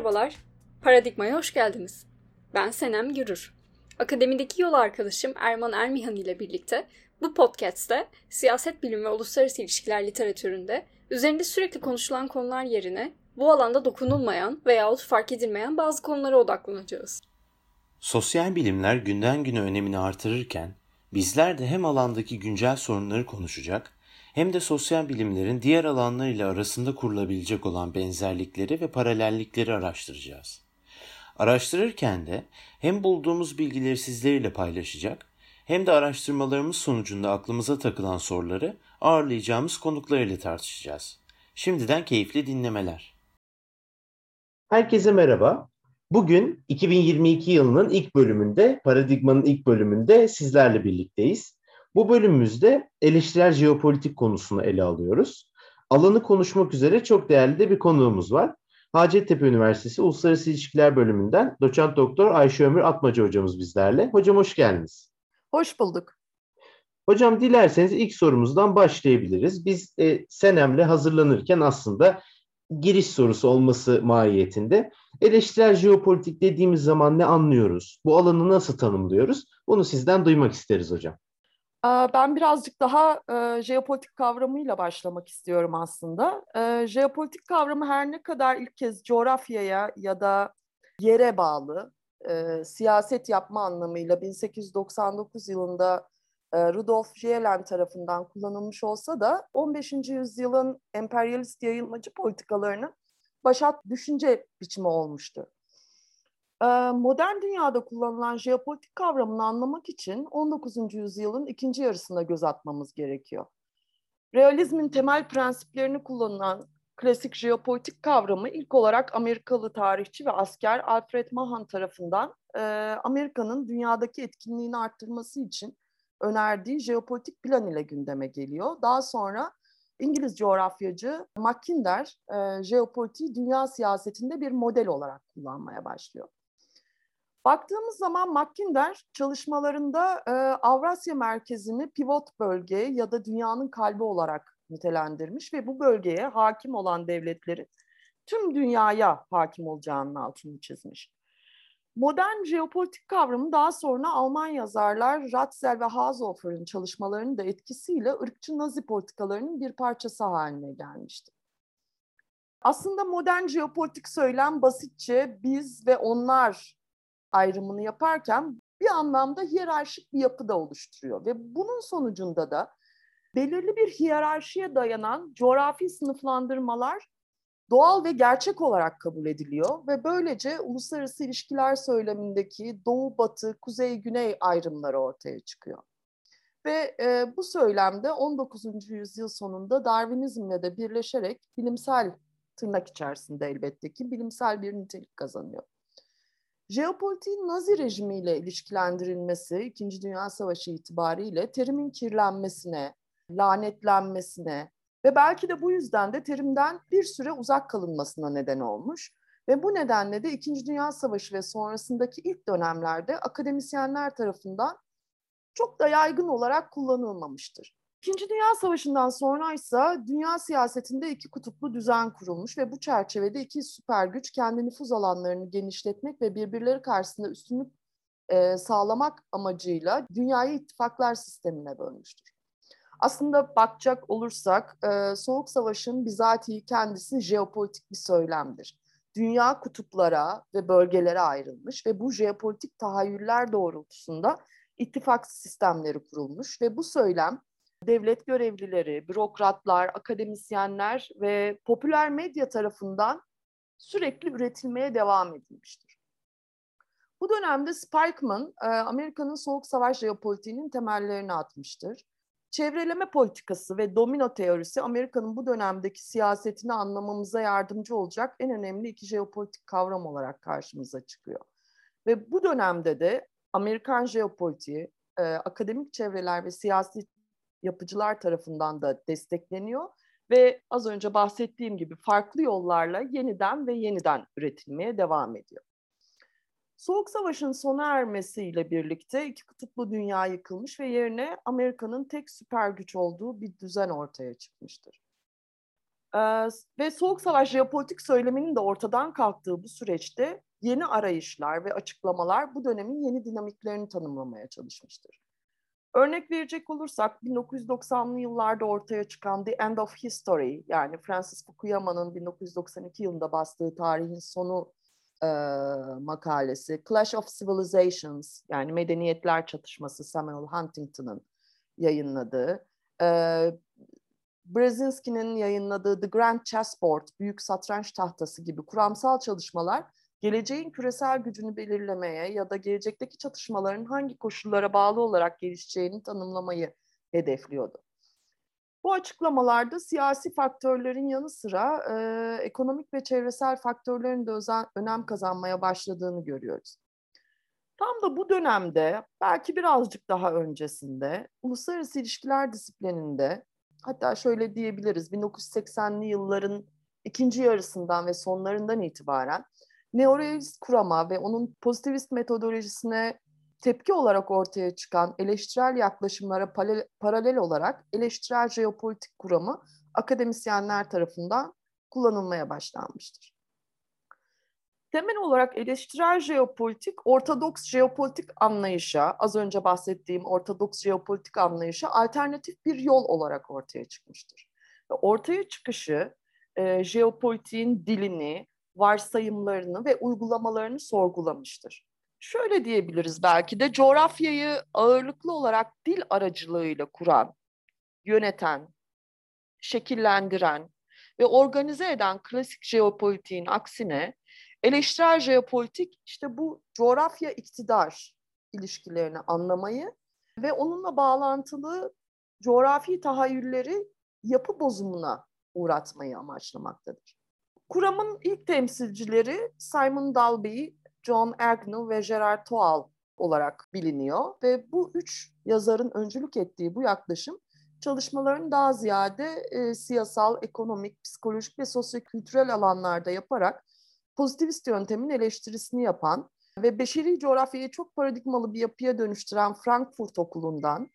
Merhabalar. Paradigma'ya hoş geldiniz. Ben Senem Gürür. Akademideki yol arkadaşım Erman Ermihan ile birlikte bu podcast'te siyaset bilimi ve uluslararası ilişkiler literatüründe üzerinde sürekli konuşulan konular yerine bu alanda dokunulmayan veyahut fark edilmeyen bazı konulara odaklanacağız. Sosyal bilimler günden güne önemini artırırken bizler de hem alandaki güncel sorunları konuşacak hem de sosyal bilimlerin diğer alanlarıyla arasında kurulabilecek olan benzerlikleri ve paralellikleri araştıracağız. Araştırırken de hem bulduğumuz bilgileri sizlerle paylaşacak hem de araştırmalarımız sonucunda aklımıza takılan soruları ağırlayacağımız konuklarıyla tartışacağız. Şimdiden keyifli dinlemeler. Herkese merhaba. Bugün 2022 yılının ilk bölümünde, Paradigma'nın ilk bölümünde sizlerle birlikteyiz. Bu bölümümüzde eleştirel jeopolitik konusunu ele alıyoruz. Alanı konuşmak üzere çok değerli de bir konuğumuz var. Hacettepe Üniversitesi Uluslararası İlişkiler Bölümünden doçent doktor Ayşe Ömür Atmaca hocamız bizlerle. Hocam hoş geldiniz. Hoş bulduk. Hocam dilerseniz ilk sorumuzdan başlayabiliriz. Biz e, Senem'le hazırlanırken aslında giriş sorusu olması mahiyetinde eleştirel jeopolitik dediğimiz zaman ne anlıyoruz? Bu alanı nasıl tanımlıyoruz? Bunu sizden duymak isteriz hocam. Ben birazcık daha e, jeopolitik kavramıyla başlamak istiyorum aslında. E, jeopolitik kavramı her ne kadar ilk kez coğrafyaya ya da yere bağlı e, siyaset yapma anlamıyla 1899 yılında e, Rudolf Gehlen tarafından kullanılmış olsa da 15. yüzyılın emperyalist yayılmacı politikalarının başat düşünce biçimi olmuştu. E, modern dünyada kullanılan jeopolitik kavramını anlamak için 19. yüzyılın ikinci yarısına göz atmamız gerekiyor. Realizmin temel prensiplerini kullanılan klasik jeopolitik kavramı ilk olarak Amerikalı tarihçi ve asker Alfred Mahan tarafından e, Amerika'nın dünyadaki etkinliğini arttırması için önerdiği jeopolitik plan ile gündeme geliyor. Daha sonra İngiliz coğrafyacı Mackinder e, jeopolitiği dünya siyasetinde bir model olarak kullanmaya başlıyor. Baktığımız zaman Mackinder çalışmalarında e, Avrasya merkezini pivot bölge ya da dünyanın kalbi olarak nitelendirmiş ve bu bölgeye hakim olan devletlerin tüm dünyaya hakim olacağının altını çizmiş. Modern jeopolitik kavramı daha sonra Alman yazarlar Ratzel ve Haushofer'ın çalışmalarının da etkisiyle ırkçı nazi politikalarının bir parçası haline gelmişti. Aslında modern jeopolitik söylem basitçe biz ve onlar ayrımını yaparken bir anlamda hiyerarşik bir yapı da oluşturuyor ve bunun sonucunda da belirli bir hiyerarşiye dayanan coğrafi sınıflandırmalar doğal ve gerçek olarak kabul ediliyor ve böylece uluslararası ilişkiler söylemindeki doğu batı, kuzey güney ayrımları ortaya çıkıyor. Ve e, bu söylemde 19. yüzyıl sonunda Darwinizmle de birleşerek bilimsel tırnak içerisinde elbette ki bilimsel bir nitelik kazanıyor. Jeopolitiğin Nazi rejimiyle ilişkilendirilmesi İkinci Dünya Savaşı itibariyle terimin kirlenmesine, lanetlenmesine ve belki de bu yüzden de terimden bir süre uzak kalınmasına neden olmuş. Ve bu nedenle de İkinci Dünya Savaşı ve sonrasındaki ilk dönemlerde akademisyenler tarafından çok da yaygın olarak kullanılmamıştır. İkinci Dünya Savaşı'ndan sonra ise dünya siyasetinde iki kutuplu düzen kurulmuş ve bu çerçevede iki süper güç kendi nüfuz alanlarını genişletmek ve birbirleri karşısında üstünlük e, sağlamak amacıyla dünyayı ittifaklar sistemine bölmüştür. Aslında bakacak olursak e, Soğuk Savaş'ın bizatihi kendisi jeopolitik bir söylemdir. Dünya kutuplara ve bölgelere ayrılmış ve bu jeopolitik tahayyüller doğrultusunda ittifak sistemleri kurulmuş ve bu söylem devlet görevlileri, bürokratlar, akademisyenler ve popüler medya tarafından sürekli üretilmeye devam edilmiştir. Bu dönemde Spikeman, e, Amerika'nın soğuk savaş jeopolitiğinin temellerini atmıştır. Çevreleme politikası ve domino teorisi Amerika'nın bu dönemdeki siyasetini anlamamıza yardımcı olacak en önemli iki jeopolitik kavram olarak karşımıza çıkıyor. Ve bu dönemde de Amerikan jeopolitiği, e, akademik çevreler ve siyasi yapıcılar tarafından da destekleniyor ve az önce bahsettiğim gibi farklı yollarla yeniden ve yeniden üretilmeye devam ediyor. Soğuk Savaş'ın sona ermesiyle birlikte iki kutuplu dünya yıkılmış ve yerine Amerika'nın tek süper güç olduğu bir düzen ortaya çıkmıştır. Ee, ve Soğuk Savaş jeopolitik söyleminin de ortadan kalktığı bu süreçte yeni arayışlar ve açıklamalar bu dönemin yeni dinamiklerini tanımlamaya çalışmıştır. Örnek verecek olursak 1990'lı yıllarda ortaya çıkan The End of History yani Francis Fukuyama'nın 1992 yılında bastığı tarihin sonu e, makalesi, Clash of Civilizations yani medeniyetler çatışması Samuel Huntington'ın yayınladığı, e, Brzezinski'nin yayınladığı The Grand Chessboard, Büyük Satranç Tahtası gibi kuramsal çalışmalar geleceğin küresel gücünü belirlemeye ya da gelecekteki çatışmaların hangi koşullara bağlı olarak gelişeceğini tanımlamayı hedefliyordu. Bu açıklamalarda siyasi faktörlerin yanı sıra e, ekonomik ve çevresel faktörlerin de özen, önem kazanmaya başladığını görüyoruz. Tam da bu dönemde, belki birazcık daha öncesinde, uluslararası ilişkiler disiplininde, hatta şöyle diyebiliriz, 1980'li yılların ikinci yarısından ve sonlarından itibaren neorealist kurama ve onun pozitivist metodolojisine tepki olarak ortaya çıkan eleştirel yaklaşımlara paralel olarak eleştirel jeopolitik kuramı akademisyenler tarafından kullanılmaya başlanmıştır. Temel olarak eleştirel jeopolitik, ortodoks jeopolitik anlayışa, az önce bahsettiğim ortodoks jeopolitik anlayışa alternatif bir yol olarak ortaya çıkmıştır. Ortaya çıkışı e, jeopolitiğin dilini, varsayımlarını ve uygulamalarını sorgulamıştır. Şöyle diyebiliriz belki de coğrafyayı ağırlıklı olarak dil aracılığıyla kuran, yöneten, şekillendiren ve organize eden klasik jeopolitiğin aksine eleştirel jeopolitik işte bu coğrafya iktidar ilişkilerini anlamayı ve onunla bağlantılı coğrafi tahayyülleri yapı bozumuna uğratmayı amaçlamaktadır. Kuramın ilk temsilcileri Simon Dalby, John Agnew ve Gerard Toal olarak biliniyor ve bu üç yazarın öncülük ettiği bu yaklaşım çalışmalarını daha ziyade e, siyasal, ekonomik, psikolojik ve sosyokültürel alanlarda yaparak pozitivist yöntemin eleştirisini yapan ve beşeri coğrafyayı çok paradigmalı bir yapıya dönüştüren Frankfurt Okulu'ndan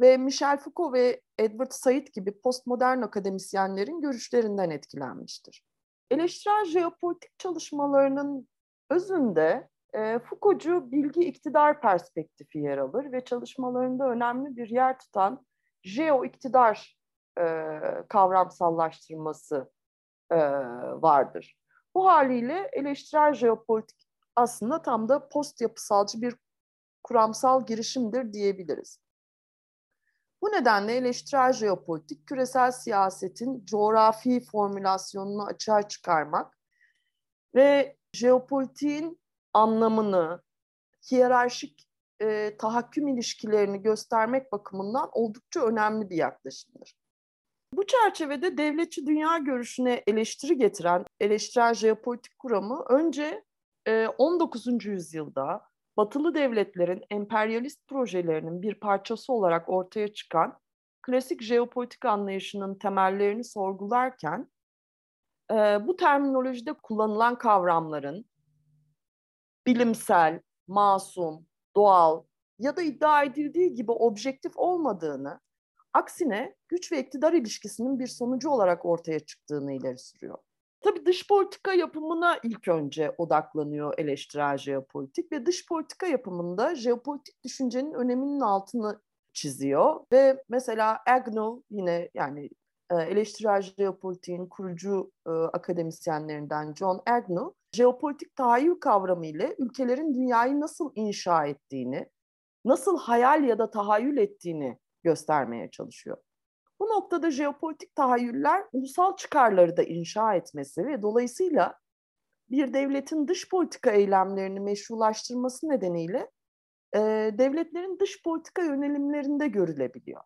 ve Michel Foucault ve Edward Said gibi postmodern akademisyenlerin görüşlerinden etkilenmiştir. Eleştirel jeopolitik çalışmalarının özünde e, Foucault'cu bilgi iktidar perspektifi yer alır ve çalışmalarında önemli bir yer tutan jeo iktidar e, kavramsallaştırması e, vardır. Bu haliyle eleştirel jeopolitik aslında tam da post yapısalcı bir kuramsal girişimdir diyebiliriz. Bu nedenle eleştirel jeopolitik küresel siyasetin coğrafi formülasyonunu açığa çıkarmak ve jeopolitiğin anlamını, hiyerarşik e, tahakküm ilişkilerini göstermek bakımından oldukça önemli bir yaklaşımdır. Bu çerçevede devletçi dünya görüşüne eleştiri getiren eleştirel jeopolitik kuramı önce e, 19. yüzyılda batılı devletlerin emperyalist projelerinin bir parçası olarak ortaya çıkan klasik jeopolitik anlayışının temellerini sorgularken e, bu terminolojide kullanılan kavramların bilimsel, masum, doğal ya da iddia edildiği gibi objektif olmadığını, aksine güç ve iktidar ilişkisinin bir sonucu olarak ortaya çıktığını ileri sürüyor. Tabii dış politika yapımına ilk önce odaklanıyor eleştirel jeopolitik ve dış politika yapımında jeopolitik düşüncenin öneminin altını çiziyor ve mesela Agnew yine yani e, eleştirel jeopolitiğin kurucu e, akademisyenlerinden John Agnew, jeopolitik tahayyül kavramı ile ülkelerin dünyayı nasıl inşa ettiğini, nasıl hayal ya da tahayyül ettiğini göstermeye çalışıyor. Bu noktada jeopolitik tahayyüller ulusal çıkarları da inşa etmesi ve dolayısıyla bir devletin dış politika eylemlerini meşrulaştırması nedeniyle e, devletlerin dış politika yönelimlerinde görülebiliyor.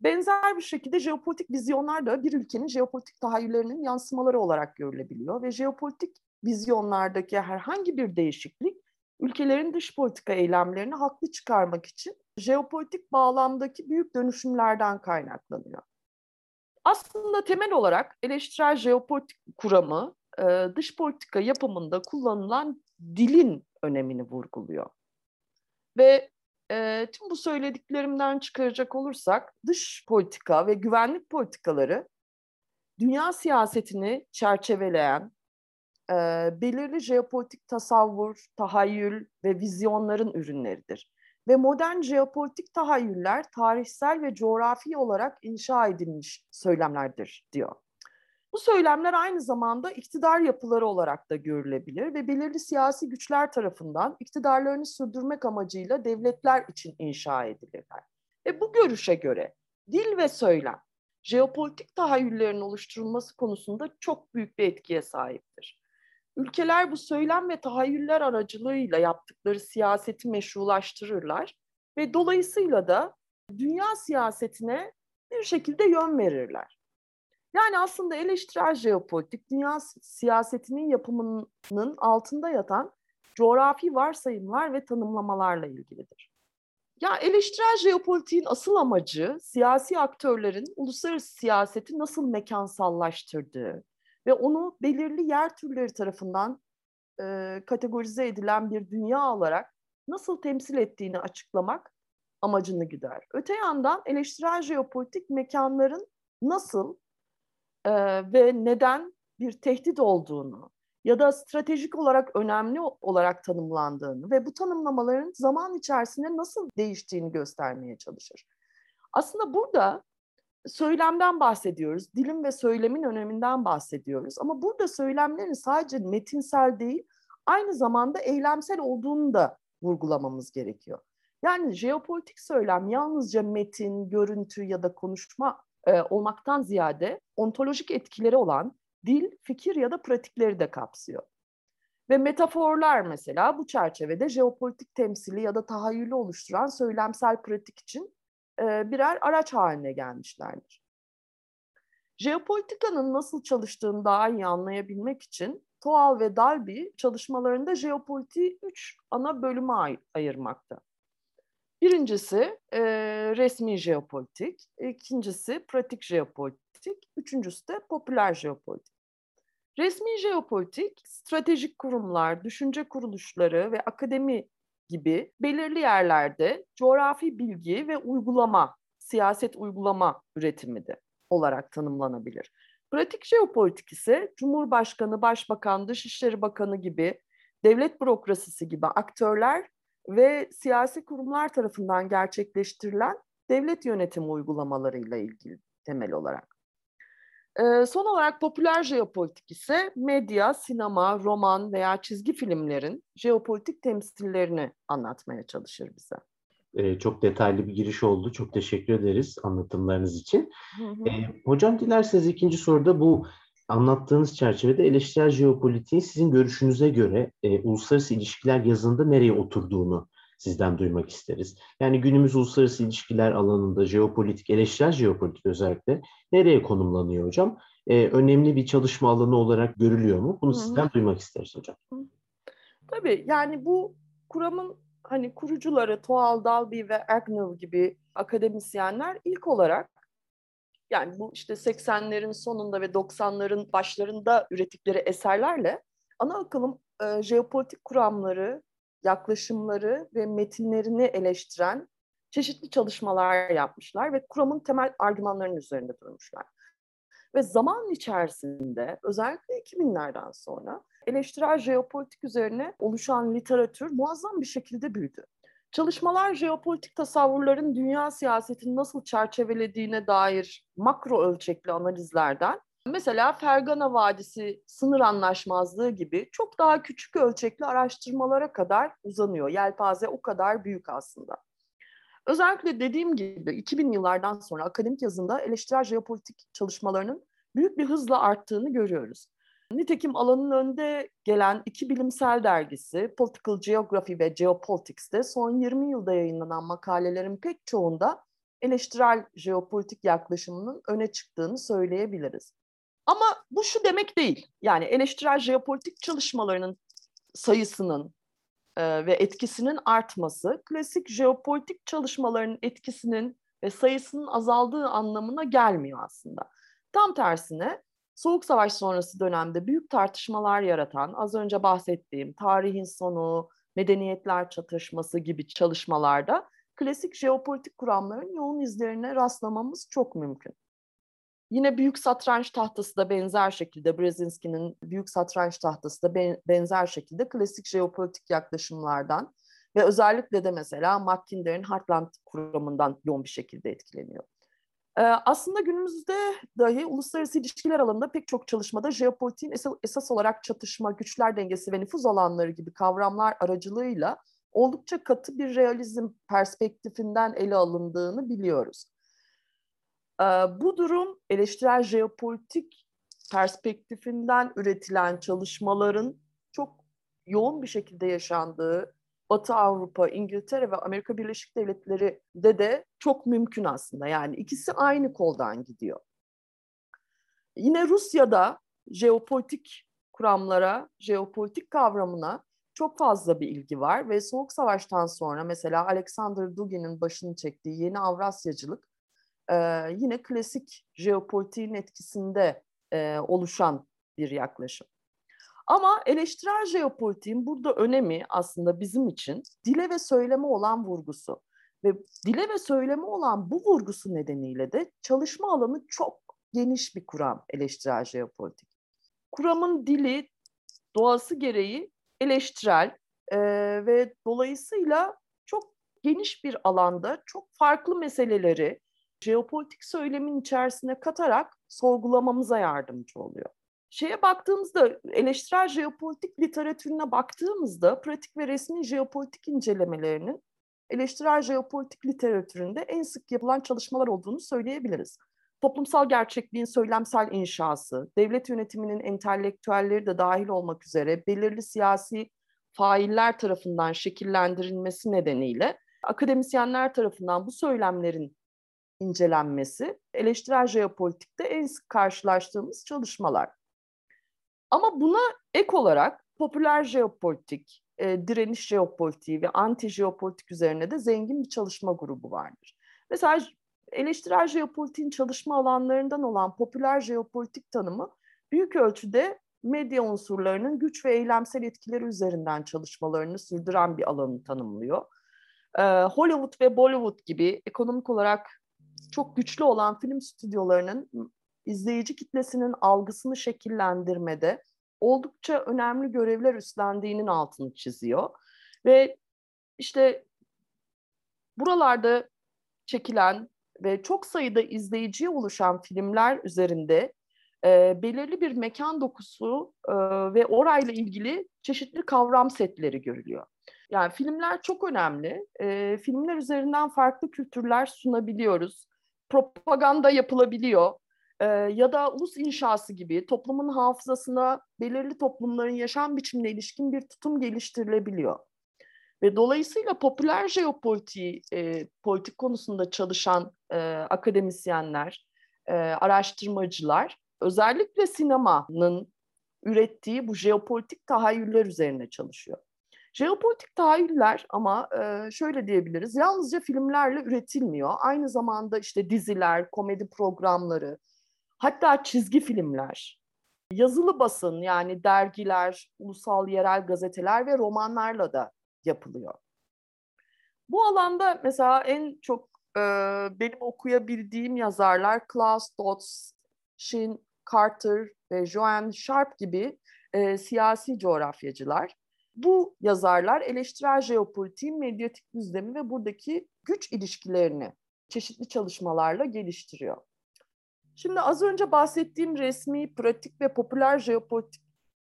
Benzer bir şekilde jeopolitik vizyonlar da bir ülkenin jeopolitik tahayyüllerinin yansımaları olarak görülebiliyor ve jeopolitik vizyonlardaki herhangi bir değişiklik ülkelerin dış politika eylemlerini haklı çıkarmak için jeopolitik bağlamdaki büyük dönüşümlerden kaynaklanıyor. Aslında temel olarak eleştirel jeopolitik kuramı dış politika yapımında kullanılan dilin önemini vurguluyor. Ve e, tüm bu söylediklerimden çıkaracak olursak dış politika ve güvenlik politikaları dünya siyasetini çerçeveleyen e, belirli jeopolitik tasavvur, tahayyül ve vizyonların ürünleridir. Ve modern jeopolitik tahayyüller tarihsel ve coğrafi olarak inşa edilmiş söylemlerdir diyor. Bu söylemler aynı zamanda iktidar yapıları olarak da görülebilir ve belirli siyasi güçler tarafından iktidarlarını sürdürmek amacıyla devletler için inşa edilirler. Ve bu görüşe göre dil ve söylem jeopolitik tahayyüllerin oluşturulması konusunda çok büyük bir etkiye sahiptir. Ülkeler bu söylem ve tahayyüller aracılığıyla yaptıkları siyaseti meşrulaştırırlar ve dolayısıyla da dünya siyasetine bir şekilde yön verirler. Yani aslında eleştirel jeopolitik dünya siyasetinin yapımının altında yatan coğrafi varsayımlar ve tanımlamalarla ilgilidir. Ya eleştirel jeopolitiğin asıl amacı siyasi aktörlerin uluslararası siyaseti nasıl mekansallaştırdığı ve onu belirli yer türleri tarafından e, kategorize edilen bir dünya olarak nasıl temsil ettiğini açıklamak amacını güder. Öte yandan eleştirel jeopolitik mekanların nasıl e, ve neden bir tehdit olduğunu ya da stratejik olarak önemli olarak tanımlandığını ve bu tanımlamaların zaman içerisinde nasıl değiştiğini göstermeye çalışır. Aslında burada söylemden bahsediyoruz, dilin ve söylemin öneminden bahsediyoruz. Ama burada söylemlerin sadece metinsel değil, aynı zamanda eylemsel olduğunu da vurgulamamız gerekiyor. Yani jeopolitik söylem yalnızca metin, görüntü ya da konuşma e, olmaktan ziyade ontolojik etkileri olan dil, fikir ya da pratikleri de kapsıyor. Ve metaforlar mesela bu çerçevede jeopolitik temsili ya da tahayyülü oluşturan söylemsel pratik için e, birer araç haline gelmişlerdir. Jeopolitikanın nasıl çalıştığını daha iyi anlayabilmek için Toal ve Dalby çalışmalarında jeopolitiği üç ana bölüme ay- ayırmakta. Birincisi e, resmi jeopolitik, ikincisi pratik jeopolitik, üçüncüsü de popüler jeopolitik. Resmi jeopolitik, stratejik kurumlar, düşünce kuruluşları ve akademi gibi belirli yerlerde coğrafi bilgi ve uygulama, siyaset uygulama üretimidir olarak tanımlanabilir. Pratik jeopolitik ise Cumhurbaşkanı, Başbakan, Dışişleri Bakanı gibi devlet bürokrasisi gibi aktörler ve siyasi kurumlar tarafından gerçekleştirilen devlet yönetimi uygulamalarıyla ilgili temel olarak. Son olarak popüler jeopolitik ise medya, sinema, roman veya çizgi filmlerin jeopolitik temsillerini anlatmaya çalışır bize. Ee, çok detaylı bir giriş oldu. Çok teşekkür ederiz anlatımlarınız için. Hı hı. Hocam dilerseniz ikinci soruda bu anlattığınız çerçevede eleştirel jeopolitiğin sizin görüşünüze göre e, uluslararası ilişkiler yazında nereye oturduğunu sizden duymak isteriz. Yani günümüz uluslararası ilişkiler alanında jeopolitik, eleştirel jeopolitik özellikle nereye konumlanıyor hocam? Ee, önemli bir çalışma alanı olarak görülüyor mu? Bunu Hı-hı. sizden duymak isteriz hocam. Tabii yani bu kuramın hani kurucuları Toal Dalby ve Agnew gibi akademisyenler ilk olarak yani bu işte 80'lerin sonunda ve 90'ların başlarında ürettikleri eserlerle ana akılım e, jeopolitik kuramları yaklaşımları ve metinlerini eleştiren çeşitli çalışmalar yapmışlar ve kuramın temel argümanlarının üzerinde durmuşlar. Ve zaman içerisinde özellikle 2000'lerden sonra eleştirel jeopolitik üzerine oluşan literatür muazzam bir şekilde büyüdü. Çalışmalar jeopolitik tasavvurların dünya siyasetini nasıl çerçevelediğine dair makro ölçekli analizlerden Mesela Fergana Vadisi sınır anlaşmazlığı gibi çok daha küçük ölçekli araştırmalara kadar uzanıyor. Yelpaze o kadar büyük aslında. Özellikle dediğim gibi 2000 yıllardan sonra akademik yazında eleştirel jeopolitik çalışmalarının büyük bir hızla arttığını görüyoruz. Nitekim alanın önde gelen iki bilimsel dergisi Political Geography ve Geopolitics'te son 20 yılda yayınlanan makalelerin pek çoğunda eleştirel jeopolitik yaklaşımının öne çıktığını söyleyebiliriz. Ama bu şu demek değil. Yani eleştirel jeopolitik çalışmalarının sayısının e, ve etkisinin artması, klasik jeopolitik çalışmaların etkisinin ve sayısının azaldığı anlamına gelmiyor aslında. Tam tersine Soğuk Savaş sonrası dönemde büyük tartışmalar yaratan, az önce bahsettiğim tarihin sonu, medeniyetler çatışması gibi çalışmalarda klasik jeopolitik kuramların yoğun izlerine rastlamamız çok mümkün. Yine büyük satranç tahtası da benzer şekilde, Brzezinski'nin büyük satranç tahtası da benzer şekilde klasik jeopolitik yaklaşımlardan ve özellikle de mesela Mackinder'in Heartland kuramından yoğun bir şekilde etkileniyor. Ee, aslında günümüzde dahi uluslararası ilişkiler alanında pek çok çalışmada jeopolitiğin esas olarak çatışma, güçler dengesi ve nüfuz alanları gibi kavramlar aracılığıyla oldukça katı bir realizm perspektifinden ele alındığını biliyoruz. Ee, bu durum eleştirel jeopolitik perspektifinden üretilen çalışmaların çok yoğun bir şekilde yaşandığı Batı Avrupa, İngiltere ve Amerika Birleşik Devletleri'de de çok mümkün aslında. Yani ikisi aynı koldan gidiyor. Yine Rusya'da jeopolitik kuramlara, jeopolitik kavramına çok fazla bir ilgi var ve Soğuk Savaş'tan sonra mesela Alexander Dugin'in başını çektiği yeni Avrasyacılık e, yine klasik jeopolitiğin etkisinde e, oluşan bir yaklaşım. Ama eleştirel jeopolitiğin burada önemi aslında bizim için dile ve söyleme olan vurgusu. Ve dile ve söyleme olan bu vurgusu nedeniyle de çalışma alanı çok geniş bir kuram eleştirel jeopolitik. Kuramın dili doğası gereği eleştirel e, ve dolayısıyla çok geniş bir alanda çok farklı meseleleri jeopolitik söylemin içerisine katarak sorgulamamıza yardımcı oluyor. Şeye baktığımızda, eleştirel jeopolitik literatürüne baktığımızda pratik ve resmi jeopolitik incelemelerinin eleştirel jeopolitik literatüründe en sık yapılan çalışmalar olduğunu söyleyebiliriz. Toplumsal gerçekliğin söylemsel inşası, devlet yönetiminin entelektüelleri de dahil olmak üzere belirli siyasi failler tarafından şekillendirilmesi nedeniyle akademisyenler tarafından bu söylemlerin incelenmesi eleştirel jeopolitikte en sık karşılaştığımız çalışmalar. Ama buna ek olarak popüler jeopolitik, e, direniş jeopolitiği ve anti jeopolitik üzerine de zengin bir çalışma grubu vardır. Mesela eleştirel jeopolitiğin çalışma alanlarından olan popüler jeopolitik tanımı büyük ölçüde medya unsurlarının güç ve eylemsel etkileri üzerinden çalışmalarını sürdüren bir alanı tanımlıyor. Ee, Hollywood ve Bollywood gibi ekonomik olarak çok güçlü olan film stüdyolarının izleyici kitlesinin algısını şekillendirmede oldukça önemli görevler üstlendiğinin altını çiziyor. Ve işte buralarda çekilen ve çok sayıda izleyiciye oluşan filmler üzerinde e, belirli bir mekan dokusu e, ve orayla ilgili çeşitli kavram setleri görülüyor. Yani filmler çok önemli. E, filmler üzerinden farklı kültürler sunabiliyoruz. Propaganda yapılabiliyor e, ya da ulus inşası gibi toplumun hafızasına belirli toplumların yaşam biçimine ilişkin bir tutum geliştirilebiliyor. Ve dolayısıyla popüler jeopolitik e, politik konusunda çalışan e, akademisyenler, e, araştırmacılar özellikle sinemanın ürettiği bu jeopolitik tahayyüller üzerine çalışıyor. Jeopolitik tahayyüller ama e, şöyle diyebiliriz, yalnızca filmlerle üretilmiyor. Aynı zamanda işte diziler, komedi programları, Hatta çizgi filmler, yazılı basın yani dergiler, ulusal yerel gazeteler ve romanlarla da yapılıyor. Bu alanda mesela en çok e, benim okuyabildiğim yazarlar Klaus Dodds, Shin Carter ve Joanne Sharp gibi e, siyasi coğrafyacılar. Bu yazarlar eleştirel jeopolitiğin medyatik düzlemi ve buradaki güç ilişkilerini çeşitli çalışmalarla geliştiriyor. Şimdi az önce bahsettiğim resmi, pratik ve popüler jeopolitik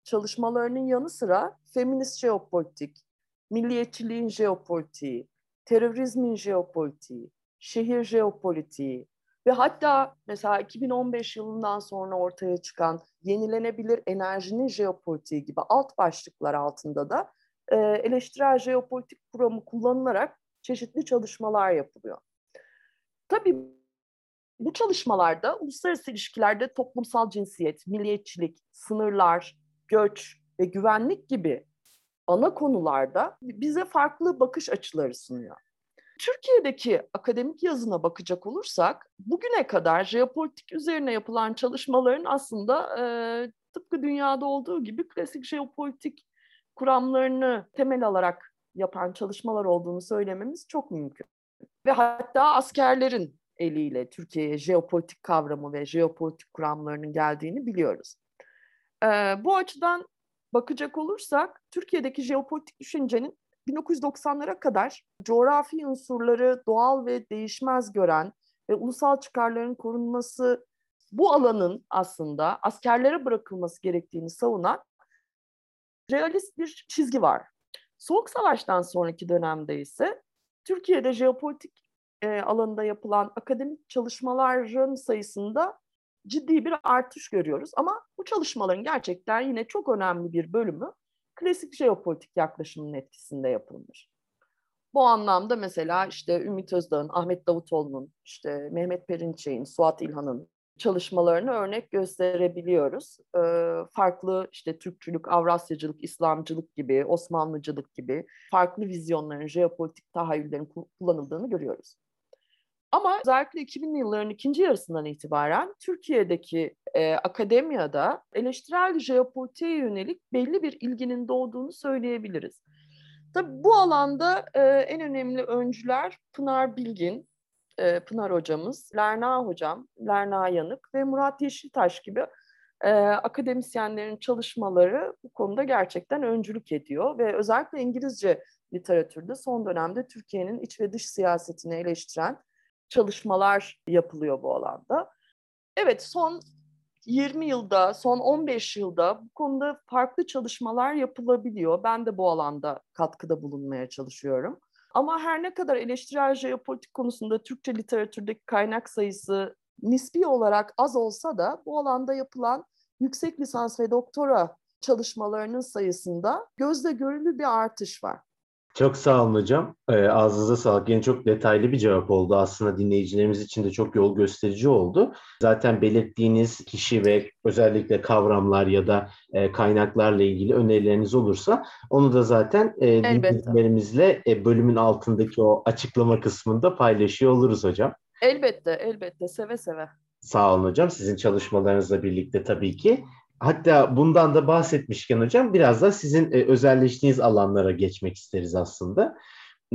çalışmalarının yanı sıra feminist jeopolitik, milliyetçiliğin jeopolitiği, terörizmin jeopolitiği, şehir jeopolitiği ve hatta mesela 2015 yılından sonra ortaya çıkan yenilenebilir enerjinin jeopolitiği gibi alt başlıklar altında da e, eleştirel jeopolitik kuramı kullanılarak çeşitli çalışmalar yapılıyor. Tabii bu çalışmalarda uluslararası ilişkilerde toplumsal cinsiyet, milliyetçilik, sınırlar, göç ve güvenlik gibi ana konularda bize farklı bakış açıları sunuyor. Türkiye'deki akademik yazına bakacak olursak bugüne kadar jeopolitik üzerine yapılan çalışmaların aslında e, tıpkı dünyada olduğu gibi klasik jeopolitik kuramlarını temel alarak yapan çalışmalar olduğunu söylememiz çok mümkün. Ve hatta askerlerin eliyle Türkiye'ye jeopolitik kavramı ve jeopolitik kuramlarının geldiğini biliyoruz. Ee, bu açıdan bakacak olursak Türkiye'deki jeopolitik düşüncenin 1990'lara kadar coğrafi unsurları doğal ve değişmez gören ve ulusal çıkarların korunması bu alanın aslında askerlere bırakılması gerektiğini savunan realist bir çizgi var. Soğuk Savaş'tan sonraki dönemde ise Türkiye'de jeopolitik e, alanında yapılan akademik çalışmaların sayısında ciddi bir artış görüyoruz. Ama bu çalışmaların gerçekten yine çok önemli bir bölümü klasik jeopolitik yaklaşımın etkisinde yapılmış. Bu anlamda mesela işte Ümit Özdağ'ın, Ahmet Davutoğlu'nun, işte Mehmet Perinçek'in, Suat İlhan'ın çalışmalarını örnek gösterebiliyoruz. Ee, farklı işte Türkçülük, Avrasyacılık, İslamcılık gibi, Osmanlıcılık gibi farklı vizyonların, jeopolitik tahayyüllerin kullanıldığını görüyoruz. Ama özellikle 2000'li yılların ikinci yarısından itibaren Türkiye'deki e, akademiyada eleştirel jeopolitiğe yönelik belli bir ilginin doğduğunu söyleyebiliriz. Tabii bu alanda e, en önemli öncüler Pınar Bilgin, e, Pınar hocamız, Lerna hocam, Lerna Yanık ve Murat Yeşiltaş gibi e, akademisyenlerin çalışmaları bu konuda gerçekten öncülük ediyor ve özellikle İngilizce literatürde son dönemde Türkiye'nin iç ve dış siyasetini eleştiren çalışmalar yapılıyor bu alanda. Evet son 20 yılda, son 15 yılda bu konuda farklı çalışmalar yapılabiliyor. Ben de bu alanda katkıda bulunmaya çalışıyorum. Ama her ne kadar eleştirel jeopolitik konusunda Türkçe literatürdeki kaynak sayısı nispi olarak az olsa da bu alanda yapılan yüksek lisans ve doktora çalışmalarının sayısında gözle görülür bir artış var. Çok sağ olun hocam. E, ağzınıza sağlık. Yine çok detaylı bir cevap oldu. Aslında dinleyicilerimiz için de çok yol gösterici oldu. Zaten belirttiğiniz kişi ve özellikle kavramlar ya da e, kaynaklarla ilgili önerileriniz olursa onu da zaten e, dinleyicilerimizle e, bölümün altındaki o açıklama kısmında paylaşıyor oluruz hocam. Elbette, elbette. Seve seve. Sağ olun hocam. Sizin çalışmalarınızla birlikte tabii ki. Hatta bundan da bahsetmişken hocam biraz da sizin e, özelleştiğiniz alanlara geçmek isteriz aslında.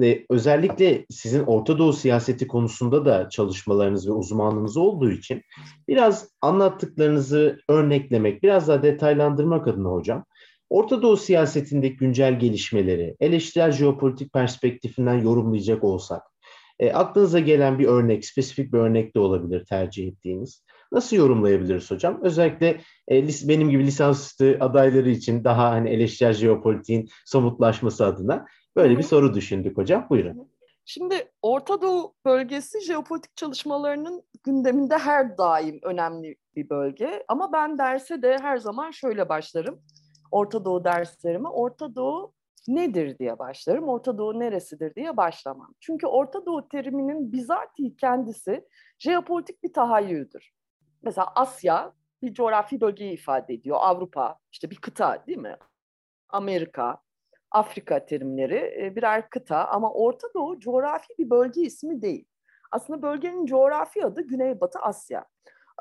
E, özellikle sizin Orta Doğu siyaseti konusunda da çalışmalarınız ve uzmanlığınız olduğu için biraz anlattıklarınızı örneklemek, biraz daha detaylandırmak adına hocam. Orta Doğu siyasetindeki güncel gelişmeleri eleştirel jeopolitik perspektifinden yorumlayacak olsak, e, aklınıza gelen bir örnek, spesifik bir örnek de olabilir tercih ettiğiniz. Nasıl yorumlayabiliriz hocam? Özellikle e, benim gibi lisansüstü adayları için daha hani eleştirel jeopolitiğin somutlaşması adına böyle bir soru düşündük hocam. Buyurun. Şimdi Orta Doğu bölgesi jeopolitik çalışmalarının gündeminde her daim önemli bir bölge. Ama ben derse de her zaman şöyle başlarım. Orta Doğu derslerimi. Orta Doğu nedir diye başlarım. Orta Doğu neresidir diye başlamam. Çünkü Orta Doğu teriminin bizatihi kendisi jeopolitik bir tahayyüldür. Mesela Asya bir coğrafi bölgeyi ifade ediyor. Avrupa işte bir kıta değil mi? Amerika, Afrika terimleri e, birer kıta ama Orta Doğu coğrafi bir bölge ismi değil. Aslında bölgenin coğrafi adı Güneybatı Asya.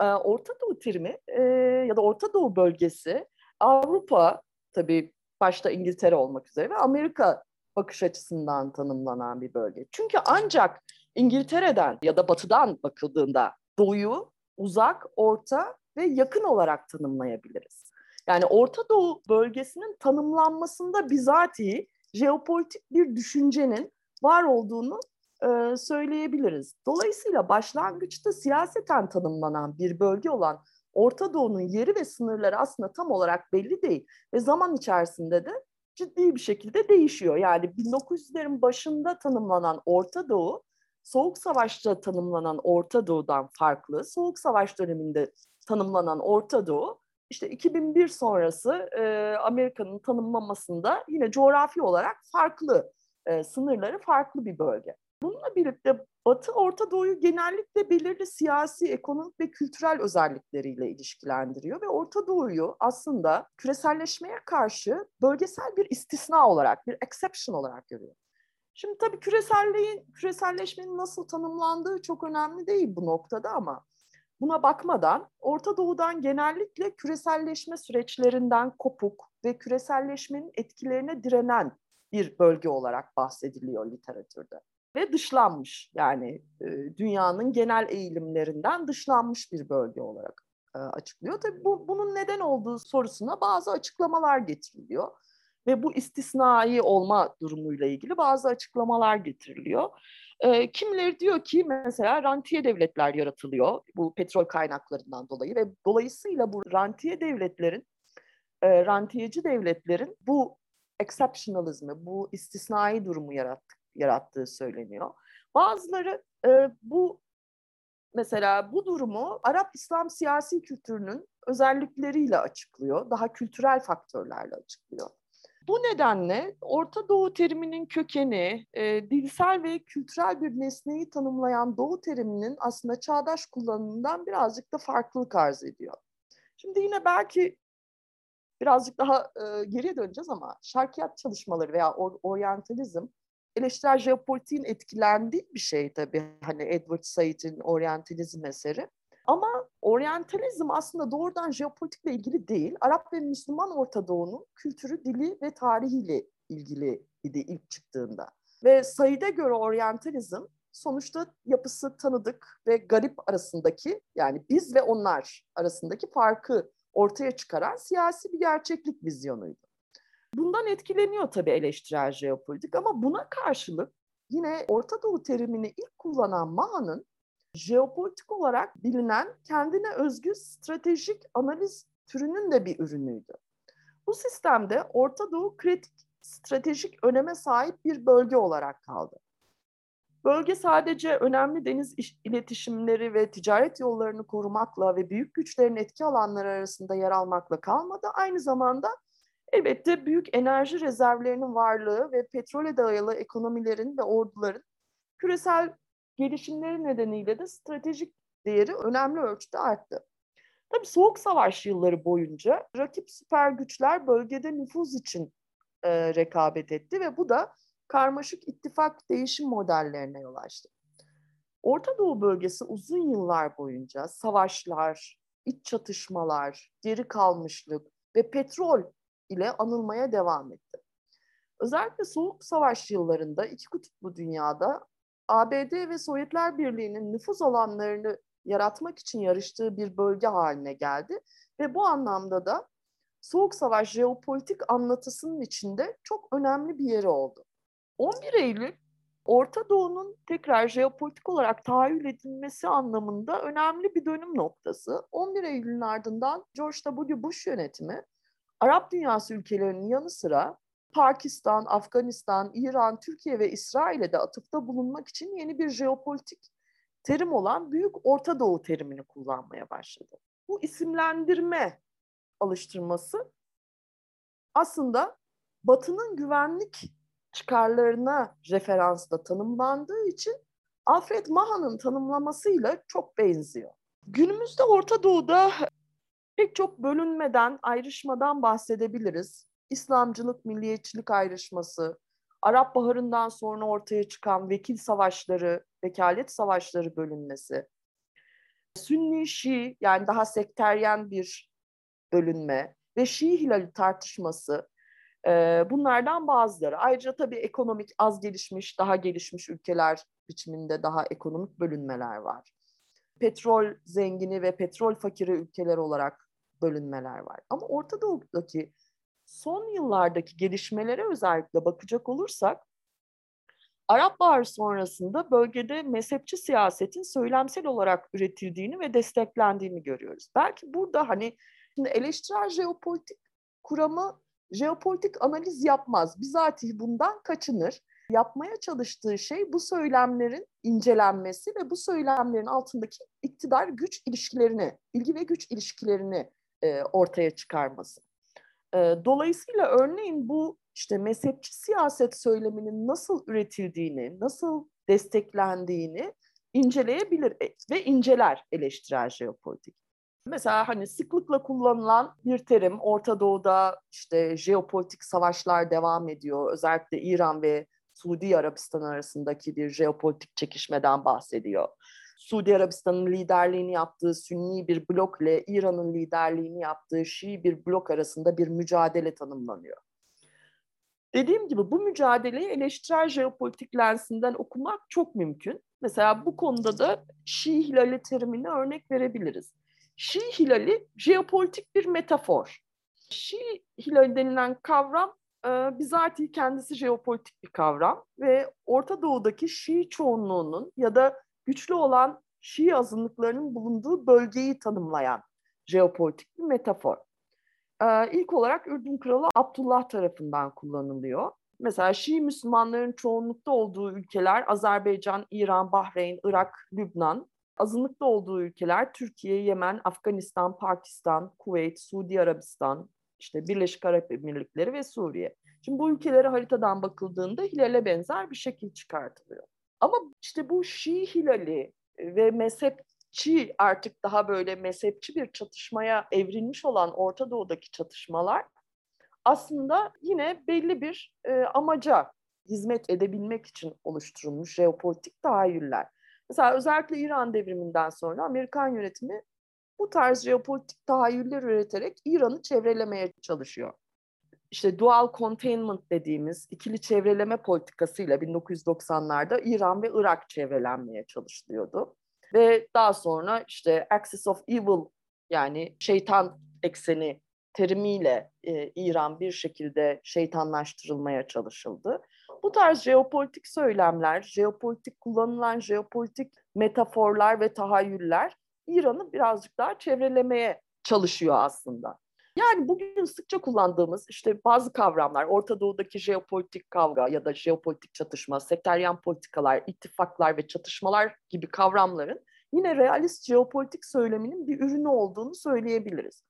E, Orta Doğu terimi e, ya da Orta Doğu bölgesi Avrupa tabii başta İngiltere olmak üzere ve Amerika bakış açısından tanımlanan bir bölge. Çünkü ancak İngiltere'den ya da batıdan bakıldığında doğuyu uzak, orta ve yakın olarak tanımlayabiliriz. Yani Orta Doğu bölgesinin tanımlanmasında bizatihi jeopolitik bir düşüncenin var olduğunu e, söyleyebiliriz. Dolayısıyla başlangıçta siyaseten tanımlanan bir bölge olan Orta Doğu'nun yeri ve sınırları aslında tam olarak belli değil ve zaman içerisinde de ciddi bir şekilde değişiyor. Yani 1900'lerin başında tanımlanan Orta Doğu Soğuk Savaş'ta tanımlanan Orta Doğu'dan farklı. Soğuk Savaş döneminde tanımlanan Orta Doğu işte 2001 sonrası e, Amerika'nın tanımlamasında yine coğrafi olarak farklı e, sınırları farklı bir bölge. Bununla birlikte Batı Orta Doğu'yu genellikle belirli siyasi, ekonomik ve kültürel özellikleriyle ilişkilendiriyor ve Orta Doğu'yu aslında küreselleşmeye karşı bölgesel bir istisna olarak, bir exception olarak görüyor. Şimdi tabii küreselliğin, küreselleşmenin nasıl tanımlandığı çok önemli değil bu noktada ama buna bakmadan Orta Doğu'dan genellikle küreselleşme süreçlerinden kopuk ve küreselleşmenin etkilerine direnen bir bölge olarak bahsediliyor literatürde. ve dışlanmış. Yani e, dünyanın genel eğilimlerinden dışlanmış bir bölge olarak e, açıklıyor. Tabii bu, bunun neden olduğu sorusuna bazı açıklamalar getiriliyor ve bu istisnai olma durumuyla ilgili bazı açıklamalar getiriliyor. E, kimileri diyor ki mesela rantiye devletler yaratılıyor bu petrol kaynaklarından dolayı ve dolayısıyla bu rantiye devletlerin, e, rantiyeci devletlerin bu exceptionalizmi, bu istisnai durumu yarattı, yarattığı söyleniyor. Bazıları e, bu mesela bu durumu Arap İslam siyasi kültürünün özellikleriyle açıklıyor, daha kültürel faktörlerle açıklıyor. Bu nedenle Orta Doğu teriminin kökeni, e, dilsel ve kültürel bir nesneyi tanımlayan Doğu teriminin aslında çağdaş kullanımından birazcık da farklılık arz ediyor. Şimdi yine belki birazcık daha e, geriye döneceğiz ama şarkiyat çalışmaları veya or, oryantalizm eleştirel jeopolitiğin etkilendiği bir şey tabii. Hani Edward Said'in oryantalizm eseri. Ama oryantalizm aslında doğrudan jeopolitikle ilgili değil. Arap ve Müslüman Orta Doğu'nun kültürü, dili ve tarihiyle ilgili idi ilk çıktığında. Ve Said'e göre oryantalizm sonuçta yapısı tanıdık ve garip arasındaki yani biz ve onlar arasındaki farkı ortaya çıkaran siyasi bir gerçeklik vizyonuydu. Bundan etkileniyor tabii eleştirel jeopolitik ama buna karşılık yine Orta Doğu terimini ilk kullanan Maha'nın jeopolitik olarak bilinen kendine özgü stratejik analiz türünün de bir ürünüydü. Bu sistemde Orta Doğu kritik stratejik öneme sahip bir bölge olarak kaldı. Bölge sadece önemli deniz iletişimleri ve ticaret yollarını korumakla ve büyük güçlerin etki alanları arasında yer almakla kalmadı. Aynı zamanda elbette büyük enerji rezervlerinin varlığı ve petrole dayalı ekonomilerin ve orduların küresel gelişimleri nedeniyle de stratejik değeri önemli ölçüde arttı. Tabii Soğuk Savaş yılları boyunca rakip süper güçler bölgede nüfuz için e, rekabet etti ve bu da karmaşık ittifak değişim modellerine yol açtı. Orta Doğu bölgesi uzun yıllar boyunca savaşlar, iç çatışmalar, geri kalmışlık ve petrol ile anılmaya devam etti. Özellikle Soğuk Savaş yıllarında iki kutuplu dünyada ABD ve Sovyetler Birliği'nin nüfuz alanlarını yaratmak için yarıştığı bir bölge haline geldi ve bu anlamda da Soğuk Savaş jeopolitik anlatısının içinde çok önemli bir yeri oldu. 11 Eylül Orta Doğu'nun tekrar jeopolitik olarak tahayyül edilmesi anlamında önemli bir dönüm noktası. 11 Eylül'ün ardından George W. Bush yönetimi Arap dünyası ülkelerinin yanı sıra Pakistan, Afganistan, İran, Türkiye ve İsrail'e de atıfta bulunmak için yeni bir jeopolitik terim olan Büyük Orta Doğu terimini kullanmaya başladı. Bu isimlendirme alıştırması aslında Batı'nın güvenlik çıkarlarına referansla tanımlandığı için Alfred Maha'nın tanımlamasıyla çok benziyor. Günümüzde Orta Doğu'da pek çok bölünmeden, ayrışmadan bahsedebiliriz. İslamcılık, milliyetçilik ayrışması, Arap Baharı'ndan sonra ortaya çıkan vekil savaşları, vekalet savaşları bölünmesi, Sünni Şii yani daha sekteryen bir bölünme ve Şii Hilali tartışması bunlardan bazıları. Ayrıca tabii ekonomik az gelişmiş, daha gelişmiş ülkeler biçiminde daha ekonomik bölünmeler var. Petrol zengini ve petrol fakiri ülkeler olarak bölünmeler var. Ama Orta Doğu'daki son yıllardaki gelişmelere özellikle bakacak olursak Arap Baharı sonrasında bölgede mezhepçi siyasetin söylemsel olarak üretildiğini ve desteklendiğini görüyoruz. Belki burada hani şimdi eleştirel jeopolitik kuramı jeopolitik analiz yapmaz. Bizatihi bundan kaçınır. Yapmaya çalıştığı şey bu söylemlerin incelenmesi ve bu söylemlerin altındaki iktidar güç ilişkilerini, bilgi ve güç ilişkilerini e, ortaya çıkarması. E, dolayısıyla örneğin bu işte mezhepçi siyaset söyleminin nasıl üretildiğini, nasıl desteklendiğini inceleyebilir e, ve inceler eleştirel jeopolitik. Mesela hani sıklıkla kullanılan bir terim Orta Doğu'da işte jeopolitik savaşlar devam ediyor. Özellikle İran ve Suudi Arabistan arasındaki bir jeopolitik çekişmeden bahsediyor. Suudi Arabistan'ın liderliğini yaptığı Sünni bir blok ile İran'ın liderliğini yaptığı Şii bir blok arasında bir mücadele tanımlanıyor. Dediğim gibi bu mücadeleyi eleştirel jeopolitik lensinden okumak çok mümkün. Mesela bu konuda da Şii hilali terimini örnek verebiliriz. Şii hilali jeopolitik bir metafor. Şii hilali denilen kavram e, bizatihi kendisi jeopolitik bir kavram ve Orta Doğu'daki Şii çoğunluğunun ya da güçlü olan Şii azınlıklarının bulunduğu bölgeyi tanımlayan jeopolitik bir metafor. Ee, ilk olarak Ürdün Kralı Abdullah tarafından kullanılıyor. Mesela Şii Müslümanların çoğunlukta olduğu ülkeler Azerbaycan, İran, Bahreyn, Irak, Lübnan. Azınlıkta olduğu ülkeler Türkiye, Yemen, Afganistan, Pakistan, Kuveyt, Suudi Arabistan, işte Birleşik Arap Emirlikleri ve Suriye. Şimdi bu ülkelere haritadan bakıldığında hilale benzer bir şekil çıkartılıyor. Ama işte bu Şii hilali ve mezhepçi artık daha böyle mezhepçi bir çatışmaya evrilmiş olan Orta Doğu'daki çatışmalar aslında yine belli bir e, amaca hizmet edebilmek için oluşturulmuş jeopolitik tahayyüller. Mesela özellikle İran devriminden sonra Amerikan yönetimi bu tarz jeopolitik tahayyüller üreterek İran'ı çevrelemeye çalışıyor. İşte dual containment dediğimiz ikili çevreleme politikasıyla 1990'larda İran ve Irak çevrelenmeye çalışılıyordu. Ve daha sonra işte Axis of Evil yani şeytan ekseni terimiyle e, İran bir şekilde şeytanlaştırılmaya çalışıldı. Bu tarz jeopolitik söylemler, jeopolitik kullanılan jeopolitik metaforlar ve tahayyüller İran'ı birazcık daha çevrelemeye çalışıyor aslında. Yani bugün sıkça kullandığımız işte bazı kavramlar, Orta Doğu'daki jeopolitik kavga ya da jeopolitik çatışma, sekteryen politikalar, ittifaklar ve çatışmalar gibi kavramların yine realist jeopolitik söyleminin bir ürünü olduğunu söyleyebiliriz.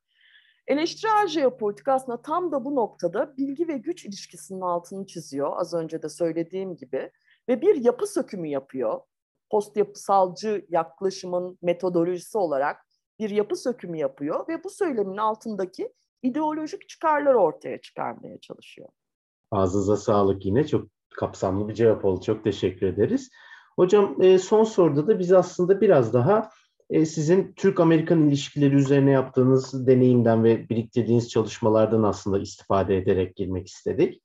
Eleştirel jeopolitik aslında tam da bu noktada bilgi ve güç ilişkisinin altını çiziyor az önce de söylediğim gibi ve bir yapı sökümü yapıyor. Post yapısalcı yaklaşımın metodolojisi olarak bir yapı sökümü yapıyor ve bu söylemin altındaki ideolojik çıkarları ortaya çıkarmaya çalışıyor. Ağzınıza sağlık yine çok kapsamlı bir cevap oldu. Çok teşekkür ederiz. Hocam e, son soruda da biz aslında biraz daha e, sizin Türk-Amerikan ilişkileri üzerine yaptığınız deneyimden ve biriktirdiğiniz çalışmalardan aslında istifade ederek girmek istedik.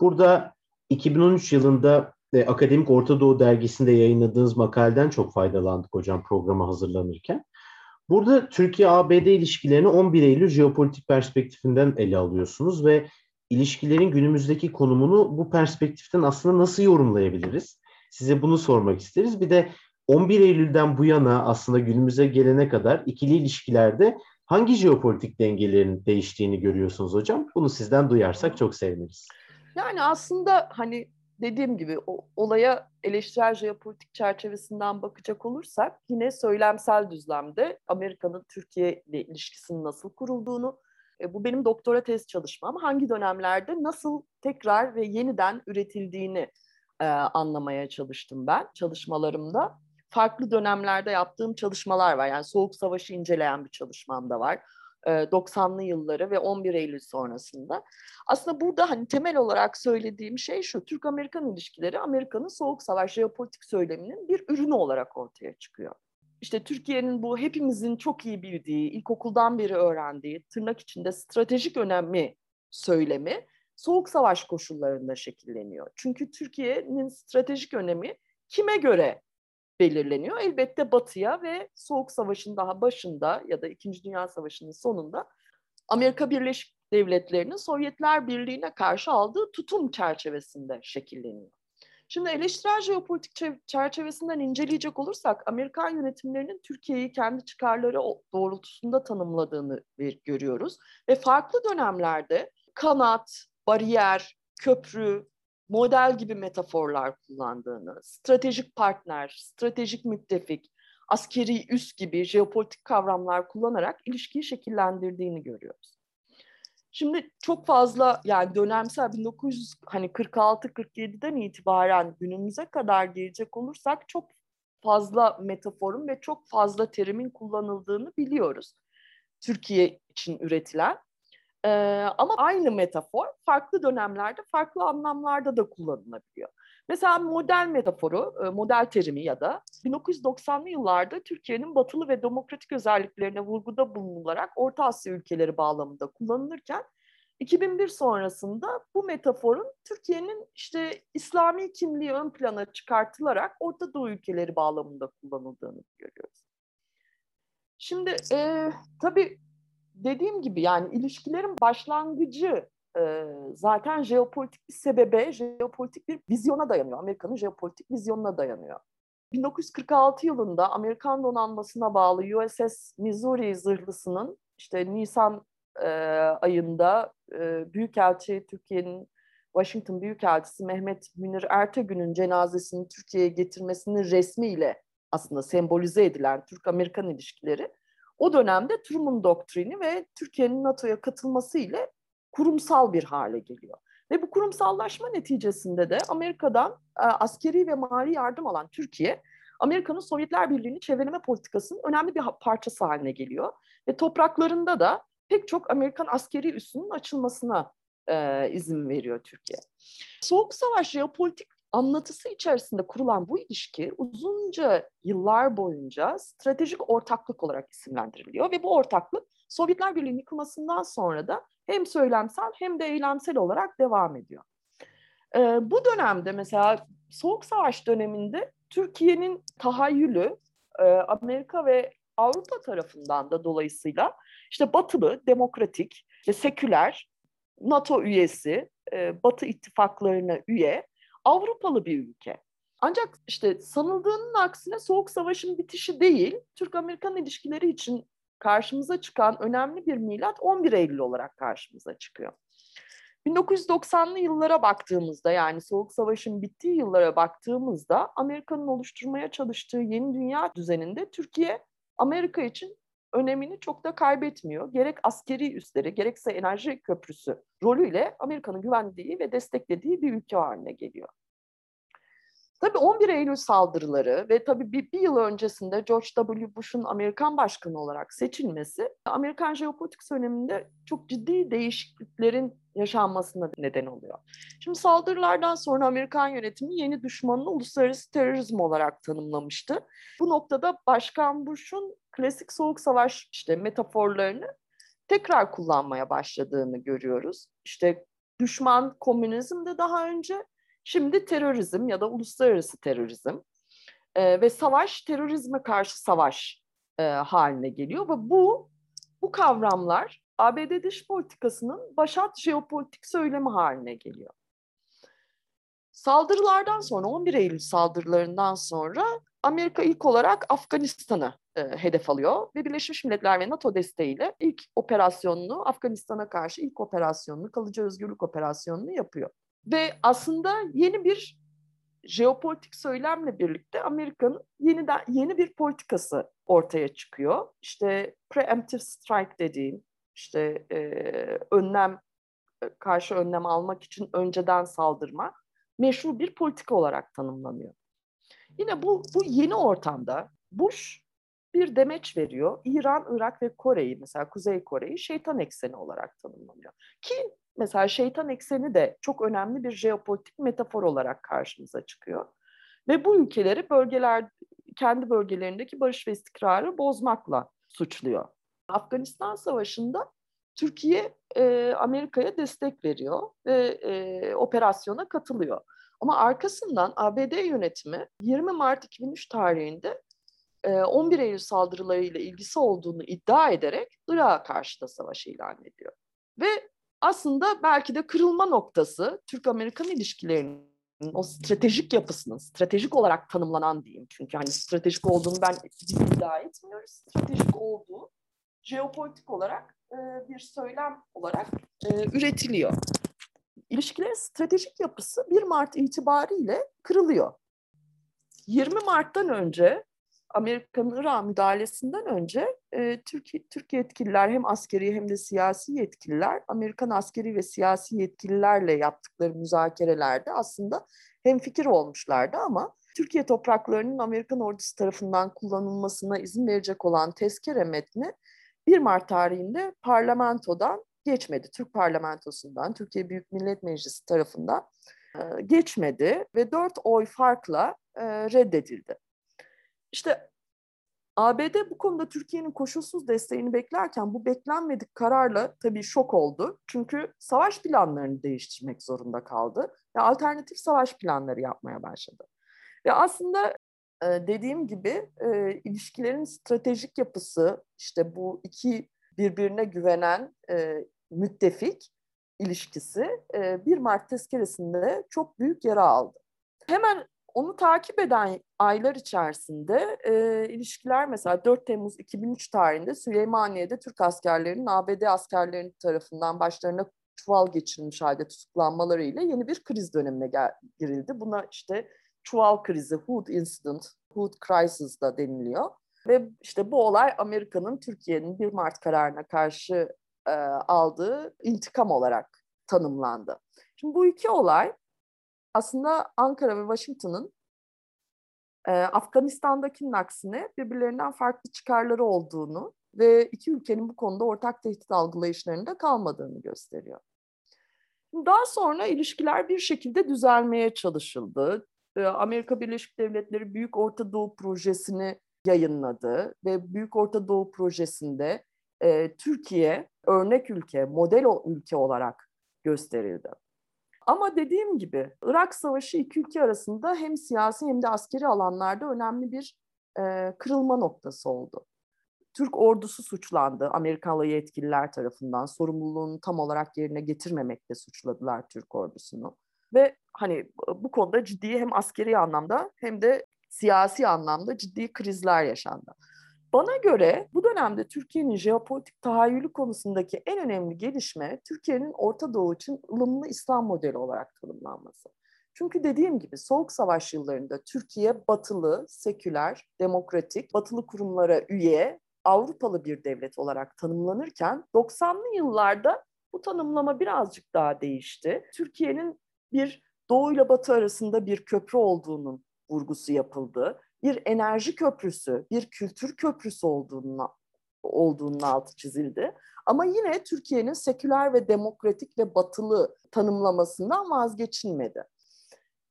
Burada 2013 yılında e, Akademik Orta Doğu dergisinde yayınladığınız makaleden çok faydalandık hocam programa hazırlanırken. Burada Türkiye-ABD ilişkilerini 11 Eylül jeopolitik perspektifinden ele alıyorsunuz ve ilişkilerin günümüzdeki konumunu bu perspektiften aslında nasıl yorumlayabiliriz? Size bunu sormak isteriz. Bir de 11 Eylül'den bu yana aslında günümüze gelene kadar ikili ilişkilerde hangi jeopolitik dengelerin değiştiğini görüyorsunuz hocam? Bunu sizden duyarsak çok seviniriz. Yani aslında hani dediğim gibi o, olaya eleştirel jeopolitik çerçevesinden bakacak olursak yine söylemsel düzlemde Amerika'nın Türkiye ile ilişkisinin nasıl kurulduğunu, e, bu benim doktora tez çalışmam, hangi dönemlerde nasıl tekrar ve yeniden üretildiğini e, anlamaya çalıştım ben çalışmalarımda. Farklı dönemlerde yaptığım çalışmalar var. Yani Soğuk Savaşı inceleyen bir çalışmam da var. 90'lı yılları ve 11 Eylül sonrasında. Aslında burada hani temel olarak söylediğim şey şu. Türk-Amerikan ilişkileri Amerika'nın soğuk savaş jeopolitik söyleminin bir ürünü olarak ortaya çıkıyor. İşte Türkiye'nin bu hepimizin çok iyi bildiği, ilkokuldan beri öğrendiği, tırnak içinde stratejik önemi söylemi soğuk savaş koşullarında şekilleniyor. Çünkü Türkiye'nin stratejik önemi kime göre belirleniyor. Elbette Batı'ya ve Soğuk Savaş'ın daha başında ya da İkinci Dünya Savaşı'nın sonunda Amerika Birleşik Devletleri'nin Sovyetler Birliği'ne karşı aldığı tutum çerçevesinde şekilleniyor. Şimdi eleştirel jeopolitik çerçevesinden inceleyecek olursak Amerikan yönetimlerinin Türkiye'yi kendi çıkarları doğrultusunda tanımladığını görüyoruz. Ve farklı dönemlerde kanat, bariyer, köprü, model gibi metaforlar kullandığını, stratejik partner, stratejik müttefik, askeri üs gibi jeopolitik kavramlar kullanarak ilişkiyi şekillendirdiğini görüyoruz. Şimdi çok fazla yani dönemsel 1946-47'den hani itibaren günümüze kadar gelecek olursak çok fazla metaforun ve çok fazla terimin kullanıldığını biliyoruz. Türkiye için üretilen. Ee, ama aynı metafor farklı dönemlerde farklı anlamlarda da kullanılabiliyor. Mesela model metaforu, model terimi ya da 1990'lı yıllarda Türkiye'nin batılı ve demokratik özelliklerine vurguda bulunularak Orta Asya ülkeleri bağlamında kullanılırken 2001 sonrasında bu metaforun Türkiye'nin işte İslami kimliği ön plana çıkartılarak Orta Doğu ülkeleri bağlamında kullanıldığını görüyoruz. Şimdi e, tabii dediğim gibi yani ilişkilerin başlangıcı e, zaten jeopolitik bir sebebe, jeopolitik bir vizyona dayanıyor. Amerika'nın jeopolitik vizyonuna dayanıyor. 1946 yılında Amerikan donanmasına bağlı USS Missouri zırhlısının işte Nisan e, ayında e, Büyükelçi Türkiye'nin Washington Büyükelçisi Mehmet Münir Ertegün'ün cenazesini Türkiye'ye getirmesinin resmiyle aslında sembolize edilen Türk-Amerikan ilişkileri o dönemde Truman doktrini ve Türkiye'nin NATO'ya katılması ile kurumsal bir hale geliyor. Ve bu kurumsallaşma neticesinde de Amerika'dan e, askeri ve mali yardım alan Türkiye, Amerika'nın Sovyetler Birliği'ni çevreleme politikasının önemli bir parçası haline geliyor. Ve topraklarında da pek çok Amerikan askeri üssünün açılmasına e, izin veriyor Türkiye. Soğuk Savaş jeopolitik anlatısı içerisinde kurulan bu ilişki uzunca yıllar boyunca stratejik ortaklık olarak isimlendiriliyor ve bu ortaklık Sovyetler Birliği'nin yıkılmasından sonra da hem söylemsel hem de eylemsel olarak devam ediyor. Ee, bu dönemde mesela Soğuk Savaş döneminde Türkiye'nin tahayyülü e, Amerika ve Avrupa tarafından da dolayısıyla işte batılı, demokratik, işte seküler, NATO üyesi, e, Batı ittifaklarına üye Avrupalı bir ülke. Ancak işte sanıldığının aksine Soğuk Savaş'ın bitişi değil, Türk-Amerikan ilişkileri için karşımıza çıkan önemli bir milat 11 Eylül olarak karşımıza çıkıyor. 1990'lı yıllara baktığımızda yani Soğuk Savaş'ın bittiği yıllara baktığımızda Amerika'nın oluşturmaya çalıştığı yeni dünya düzeninde Türkiye Amerika için önemini çok da kaybetmiyor. Gerek askeri üsleri gerekse enerji köprüsü rolüyle Amerika'nın güvendiği ve desteklediği bir ülke haline geliyor. Tabii 11 Eylül saldırıları ve tabii bir, bir yıl öncesinde George W. Bush'un Amerikan başkanı olarak seçilmesi Amerikan jeopolitik döneminde çok ciddi değişikliklerin yaşanmasına neden oluyor. Şimdi saldırılardan sonra Amerikan yönetimi yeni düşmanını uluslararası terörizm olarak tanımlamıştı. Bu noktada Başkan Bush'un klasik soğuk savaş işte metaforlarını tekrar kullanmaya başladığını görüyoruz. İşte düşman komünizm de daha önce Şimdi terörizm ya da uluslararası terörizm e, ve savaş terörizme karşı savaş e, haline geliyor ve bu bu kavramlar ABD dış politikasının başat jeopolitik söylemi haline geliyor. Saldırılardan sonra 11 Eylül saldırılarından sonra Amerika ilk olarak Afganistan'ı e, hedef alıyor ve Birleşmiş Milletler ve NATO desteğiyle ilk operasyonunu Afganistan'a karşı ilk operasyonunu kalıcı özgürlük operasyonunu yapıyor. Ve aslında yeni bir jeopolitik söylemle birlikte Amerika'nın yeniden yeni bir politikası ortaya çıkıyor. İşte preemptive strike dediğim, işte e, önlem karşı önlem almak için önceden saldırma meşru bir politika olarak tanımlanıyor. Yine bu, bu yeni ortamda Bush bir demeç veriyor. İran, Irak ve Kore'yi mesela Kuzey Kore'yi şeytan ekseni olarak tanımlanıyor. Ki mesela şeytan ekseni de çok önemli bir jeopolitik metafor olarak karşımıza çıkıyor. Ve bu ülkeleri bölgeler kendi bölgelerindeki barış ve istikrarı bozmakla suçluyor. Afganistan Savaşı'nda Türkiye e, Amerika'ya destek veriyor ve e, operasyona katılıyor. Ama arkasından ABD yönetimi 20 Mart 2003 tarihinde 11 Eylül saldırılarıyla ilgisi olduğunu iddia ederek Irak'a karşı da savaş ilan ediyor. Ve aslında belki de kırılma noktası Türk-Amerikan ilişkilerinin o stratejik yapısının, stratejik olarak tanımlanan diyeyim. Çünkü hani stratejik olduğunu ben iddia etmiyoruz. Stratejik olduğu jeopolitik olarak bir söylem olarak üretiliyor. İlişkilerin stratejik yapısı 1 Mart itibariyle kırılıyor. 20 Mart'tan önce Amerika'nın Irak müdahalesinden önce e, Türkiye, Türk yetkililer hem askeri hem de siyasi yetkililer Amerikan askeri ve siyasi yetkililerle yaptıkları müzakerelerde aslında hem fikir olmuşlardı ama Türkiye topraklarının Amerikan ordusu tarafından kullanılmasına izin verecek olan tezkere metni 1 Mart tarihinde parlamentodan geçmedi. Türk parlamentosundan, Türkiye Büyük Millet Meclisi tarafından e, geçmedi ve dört oy farkla e, reddedildi. İşte ABD bu konuda Türkiye'nin koşulsuz desteğini beklerken bu beklenmedik kararla tabii şok oldu. Çünkü savaş planlarını değiştirmek zorunda kaldı ve alternatif savaş planları yapmaya başladı. Ve aslında dediğim gibi ilişkilerin stratejik yapısı işte bu iki birbirine güvenen müttefik ilişkisi 1 Mart tezkeresinde çok büyük yara aldı. Hemen onu takip eden aylar içerisinde e, ilişkiler mesela 4 Temmuz 2003 tarihinde Süleymaniye'de Türk askerlerinin ABD askerlerinin tarafından başlarına çuval geçirilmiş halde tutuklanmalarıyla yeni bir kriz dönemine gel- girildi. Buna işte çuval krizi, Hood Incident, Hood Crisis da deniliyor. Ve işte bu olay Amerika'nın Türkiye'nin 1 Mart kararına karşı e, aldığı intikam olarak tanımlandı. Şimdi bu iki olay aslında Ankara ve Washington'ın e, Afganistan'dakinin aksine birbirlerinden farklı çıkarları olduğunu ve iki ülkenin bu konuda ortak tehdit algılayışlarında kalmadığını gösteriyor. Daha sonra ilişkiler bir şekilde düzelmeye çalışıldı. Amerika Birleşik Devletleri Büyük Orta Doğu Projesi'ni yayınladı ve Büyük Orta Doğu Projesi'nde e, Türkiye örnek ülke, model ülke olarak gösterildi. Ama dediğim gibi Irak Savaşı iki ülke arasında hem siyasi hem de askeri alanlarda önemli bir e, kırılma noktası oldu. Türk ordusu suçlandı Amerikalı yetkililer tarafından. Sorumluluğunu tam olarak yerine getirmemekle suçladılar Türk ordusunu. Ve hani bu konuda ciddi hem askeri anlamda hem de siyasi anlamda ciddi krizler yaşandı. Bana göre bu dönemde Türkiye'nin jeopolitik tahayyülü konusundaki en önemli gelişme Türkiye'nin Orta Doğu için ılımlı İslam modeli olarak tanımlanması. Çünkü dediğim gibi Soğuk Savaş yıllarında Türkiye batılı, seküler, demokratik, batılı kurumlara üye, Avrupalı bir devlet olarak tanımlanırken 90'lı yıllarda bu tanımlama birazcık daha değişti. Türkiye'nin bir Doğu ile Batı arasında bir köprü olduğunun vurgusu yapıldı bir enerji köprüsü, bir kültür köprüsü olduğunu olduğunun altı çizildi. Ama yine Türkiye'nin seküler ve demokratik ve batılı tanımlamasından vazgeçilmedi.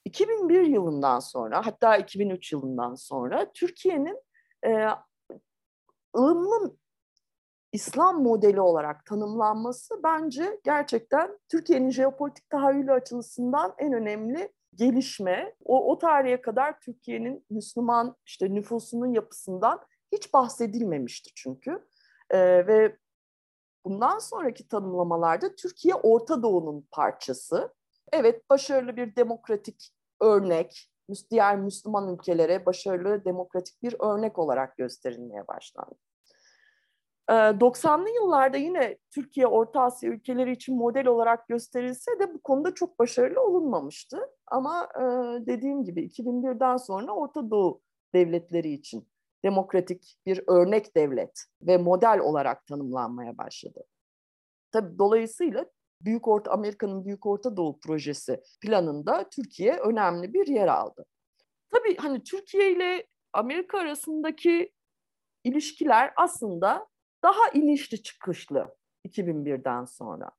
2001 yılından sonra hatta 2003 yılından sonra Türkiye'nin e, ılımlı İslam modeli olarak tanımlanması bence gerçekten Türkiye'nin jeopolitik tahayyülü açısından en önemli gelişme o, o tarihe kadar Türkiye'nin Müslüman işte nüfusunun yapısından hiç bahsedilmemişti çünkü. E, ve bundan sonraki tanımlamalarda Türkiye Orta Doğu'nun parçası. Evet başarılı bir demokratik örnek, diğer Müslüman ülkelere başarılı demokratik bir örnek olarak gösterilmeye başlandı. 90'lı yıllarda yine Türkiye Orta Asya ülkeleri için model olarak gösterilse de bu konuda çok başarılı olunmamıştı. Ama dediğim gibi 2001'den sonra Orta Doğu devletleri için demokratik bir örnek devlet ve model olarak tanımlanmaya başladı. Tabii dolayısıyla Büyük Orta Amerika'nın Büyük Orta Doğu projesi planında Türkiye önemli bir yer aldı. Tabii hani Türkiye ile Amerika arasındaki ilişkiler aslında daha inişli çıkışlı 2001'den sonra.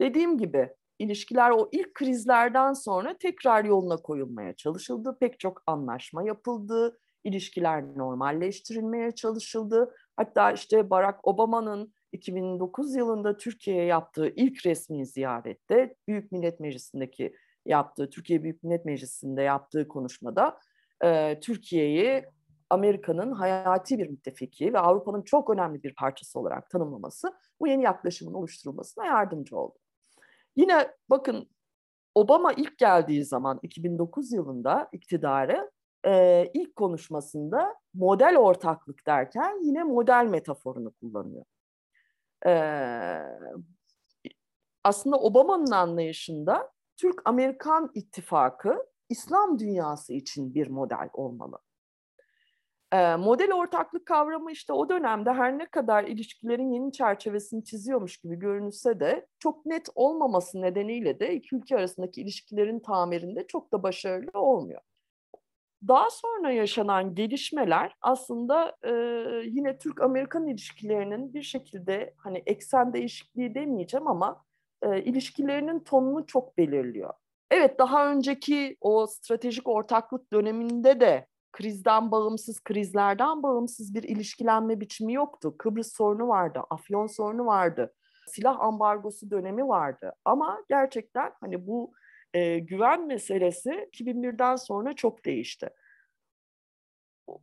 Dediğim gibi ilişkiler o ilk krizlerden sonra tekrar yoluna koyulmaya çalışıldı. Pek çok anlaşma yapıldı. İlişkiler normalleştirilmeye çalışıldı. Hatta işte Barack Obama'nın 2009 yılında Türkiye'ye yaptığı ilk resmi ziyarette Büyük Millet Meclisi'ndeki yaptığı, Türkiye Büyük Millet Meclisi'nde yaptığı konuşmada e, Türkiye'yi Amerika'nın hayati bir müttefiki ve Avrupa'nın çok önemli bir parçası olarak tanımlaması bu yeni yaklaşımın oluşturulmasına yardımcı oldu. Yine bakın Obama ilk geldiği zaman 2009 yılında iktidarı e, ilk konuşmasında model ortaklık derken yine model metaforunu kullanıyor. E, aslında Obama'nın anlayışında Türk-Amerikan ittifakı İslam dünyası için bir model olmalı model ortaklık kavramı işte o dönemde her ne kadar ilişkilerin yeni çerçevesini çiziyormuş gibi görünse de çok net olmaması nedeniyle de iki ülke arasındaki ilişkilerin tamirinde çok da başarılı olmuyor. Daha sonra yaşanan gelişmeler aslında e, yine Türk-Amerikan ilişkilerinin bir şekilde hani eksen değişikliği demeyeceğim ama e, ilişkilerinin tonunu çok belirliyor. Evet daha önceki o stratejik ortaklık döneminde de krizden bağımsız, krizlerden bağımsız bir ilişkilenme biçimi yoktu. Kıbrıs sorunu vardı, Afyon sorunu vardı, silah ambargosu dönemi vardı. Ama gerçekten hani bu e, güven meselesi 2001'den sonra çok değişti.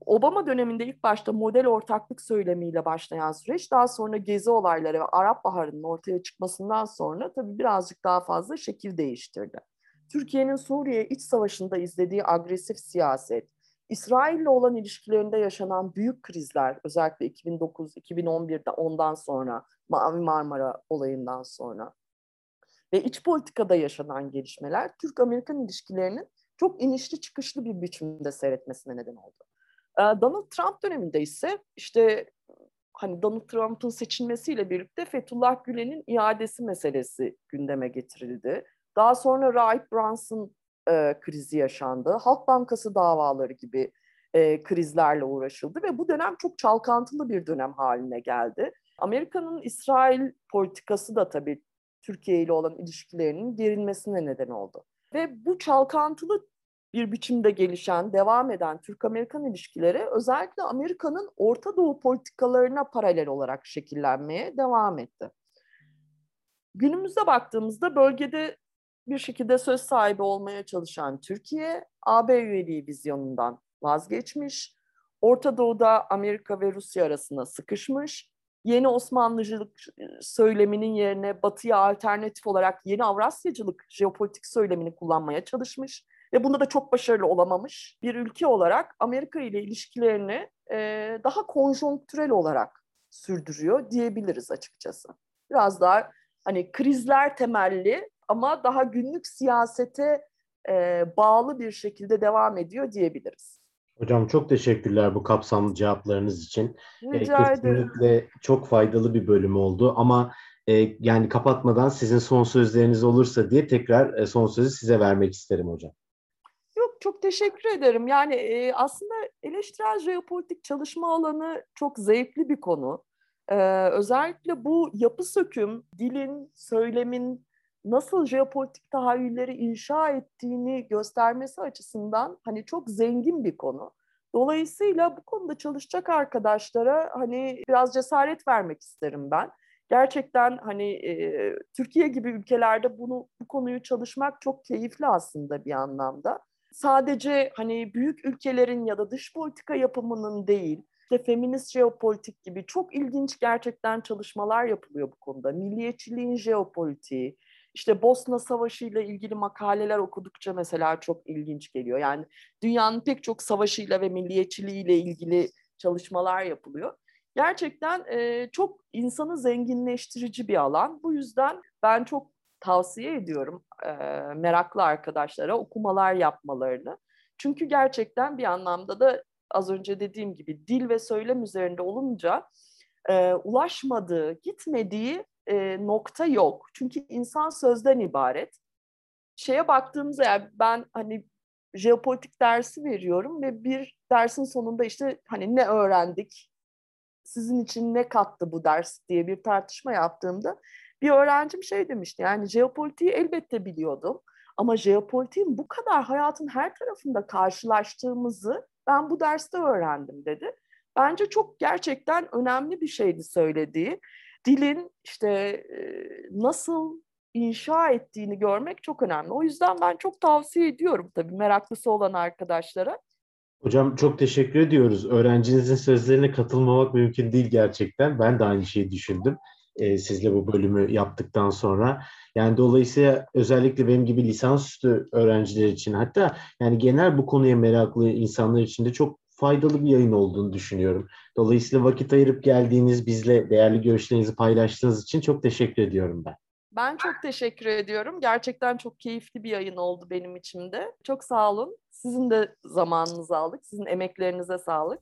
Obama döneminde ilk başta model ortaklık söylemiyle başlayan süreç daha sonra gezi olayları ve Arap Baharı'nın ortaya çıkmasından sonra tabii birazcık daha fazla şekil değiştirdi. Türkiye'nin Suriye iç savaşında izlediği agresif siyaset, İsrail'le olan ilişkilerinde yaşanan büyük krizler özellikle 2009-2011'de ondan sonra Mavi Marmara olayından sonra ve iç politikada yaşanan gelişmeler Türk-Amerikan ilişkilerinin çok inişli çıkışlı bir biçimde seyretmesine neden oldu. Donald Trump döneminde ise işte hani Donald Trump'ın seçilmesiyle birlikte Fethullah Gülen'in iadesi meselesi gündeme getirildi. Daha sonra Rahip Brunson e, krizi yaşandı. Halk Bankası davaları gibi e, krizlerle uğraşıldı ve bu dönem çok çalkantılı bir dönem haline geldi. Amerika'nın İsrail politikası da tabii Türkiye ile olan ilişkilerinin gerilmesine neden oldu. Ve bu çalkantılı bir biçimde gelişen, devam eden Türk-Amerikan ilişkileri özellikle Amerika'nın Orta Doğu politikalarına paralel olarak şekillenmeye devam etti. Günümüzde baktığımızda bölgede bir şekilde söz sahibi olmaya çalışan Türkiye, AB üyeliği vizyonundan vazgeçmiş, Orta Doğu'da Amerika ve Rusya arasında sıkışmış, yeni Osmanlıcılık söyleminin yerine Batı'ya alternatif olarak yeni Avrasyacılık jeopolitik söylemini kullanmaya çalışmış ve bunda da çok başarılı olamamış bir ülke olarak Amerika ile ilişkilerini e, daha konjonktürel olarak sürdürüyor diyebiliriz açıkçası. Biraz daha hani krizler temelli ama daha günlük siyasete e, bağlı bir şekilde devam ediyor diyebiliriz. Hocam çok teşekkürler bu kapsamlı cevaplarınız için. Rica e, kesinlikle ederim. çok faydalı bir bölüm oldu ama e, yani kapatmadan sizin son sözleriniz olursa diye tekrar e, son sözü size vermek isterim hocam. Yok çok teşekkür ederim. Yani e, aslında eleştirel jeopolitik çalışma alanı çok zevkli bir konu. Ee, özellikle bu yapı söküm, dilin, söylemin nasıl jeopolitik tahayyülleri inşa ettiğini göstermesi açısından hani çok zengin bir konu. Dolayısıyla bu konuda çalışacak arkadaşlara hani biraz cesaret vermek isterim ben. Gerçekten hani e, Türkiye gibi ülkelerde bunu bu konuyu çalışmak çok keyifli aslında bir anlamda. Sadece hani büyük ülkelerin ya da dış politika yapımının değil, işte feminist jeopolitik gibi çok ilginç gerçekten çalışmalar yapılıyor bu konuda. Milliyetçiliğin jeopolitiği, işte Bosna Savaşı ile ilgili makaleler okudukça mesela çok ilginç geliyor. Yani dünyanın pek çok savaşıyla ve milliyetçiliğiyle ilgili çalışmalar yapılıyor. Gerçekten e, çok insanı zenginleştirici bir alan. Bu yüzden ben çok tavsiye ediyorum e, meraklı arkadaşlara okumalar yapmalarını. Çünkü gerçekten bir anlamda da az önce dediğim gibi dil ve söylem üzerinde olunca e, ulaşmadığı, gitmediği e, nokta yok. Çünkü insan sözden ibaret. Şeye baktığımızda yani ben hani jeopolitik dersi veriyorum ve bir dersin sonunda işte hani ne öğrendik, sizin için ne kattı bu ders diye bir tartışma yaptığımda bir öğrencim şey demişti yani jeopolitiği elbette biliyordum ama jeopolitiğin bu kadar hayatın her tarafında karşılaştığımızı ben bu derste öğrendim dedi. Bence çok gerçekten önemli bir şeydi söylediği dilin işte nasıl inşa ettiğini görmek çok önemli. O yüzden ben çok tavsiye ediyorum tabii meraklısı olan arkadaşlara. Hocam çok teşekkür ediyoruz. Öğrencinizin sözlerine katılmamak mümkün değil gerçekten. Ben de aynı şeyi düşündüm e, sizle bu bölümü yaptıktan sonra. Yani dolayısıyla özellikle benim gibi lisansüstü öğrenciler için hatta yani genel bu konuya meraklı insanlar için de çok faydalı bir yayın olduğunu düşünüyorum. Dolayısıyla vakit ayırıp geldiğiniz, bizle değerli görüşlerinizi paylaştığınız için çok teşekkür ediyorum ben. Ben çok teşekkür ediyorum. Gerçekten çok keyifli bir yayın oldu benim için de. Çok sağ olun. Sizin de zamanınızı aldık. Sizin emeklerinize sağlık.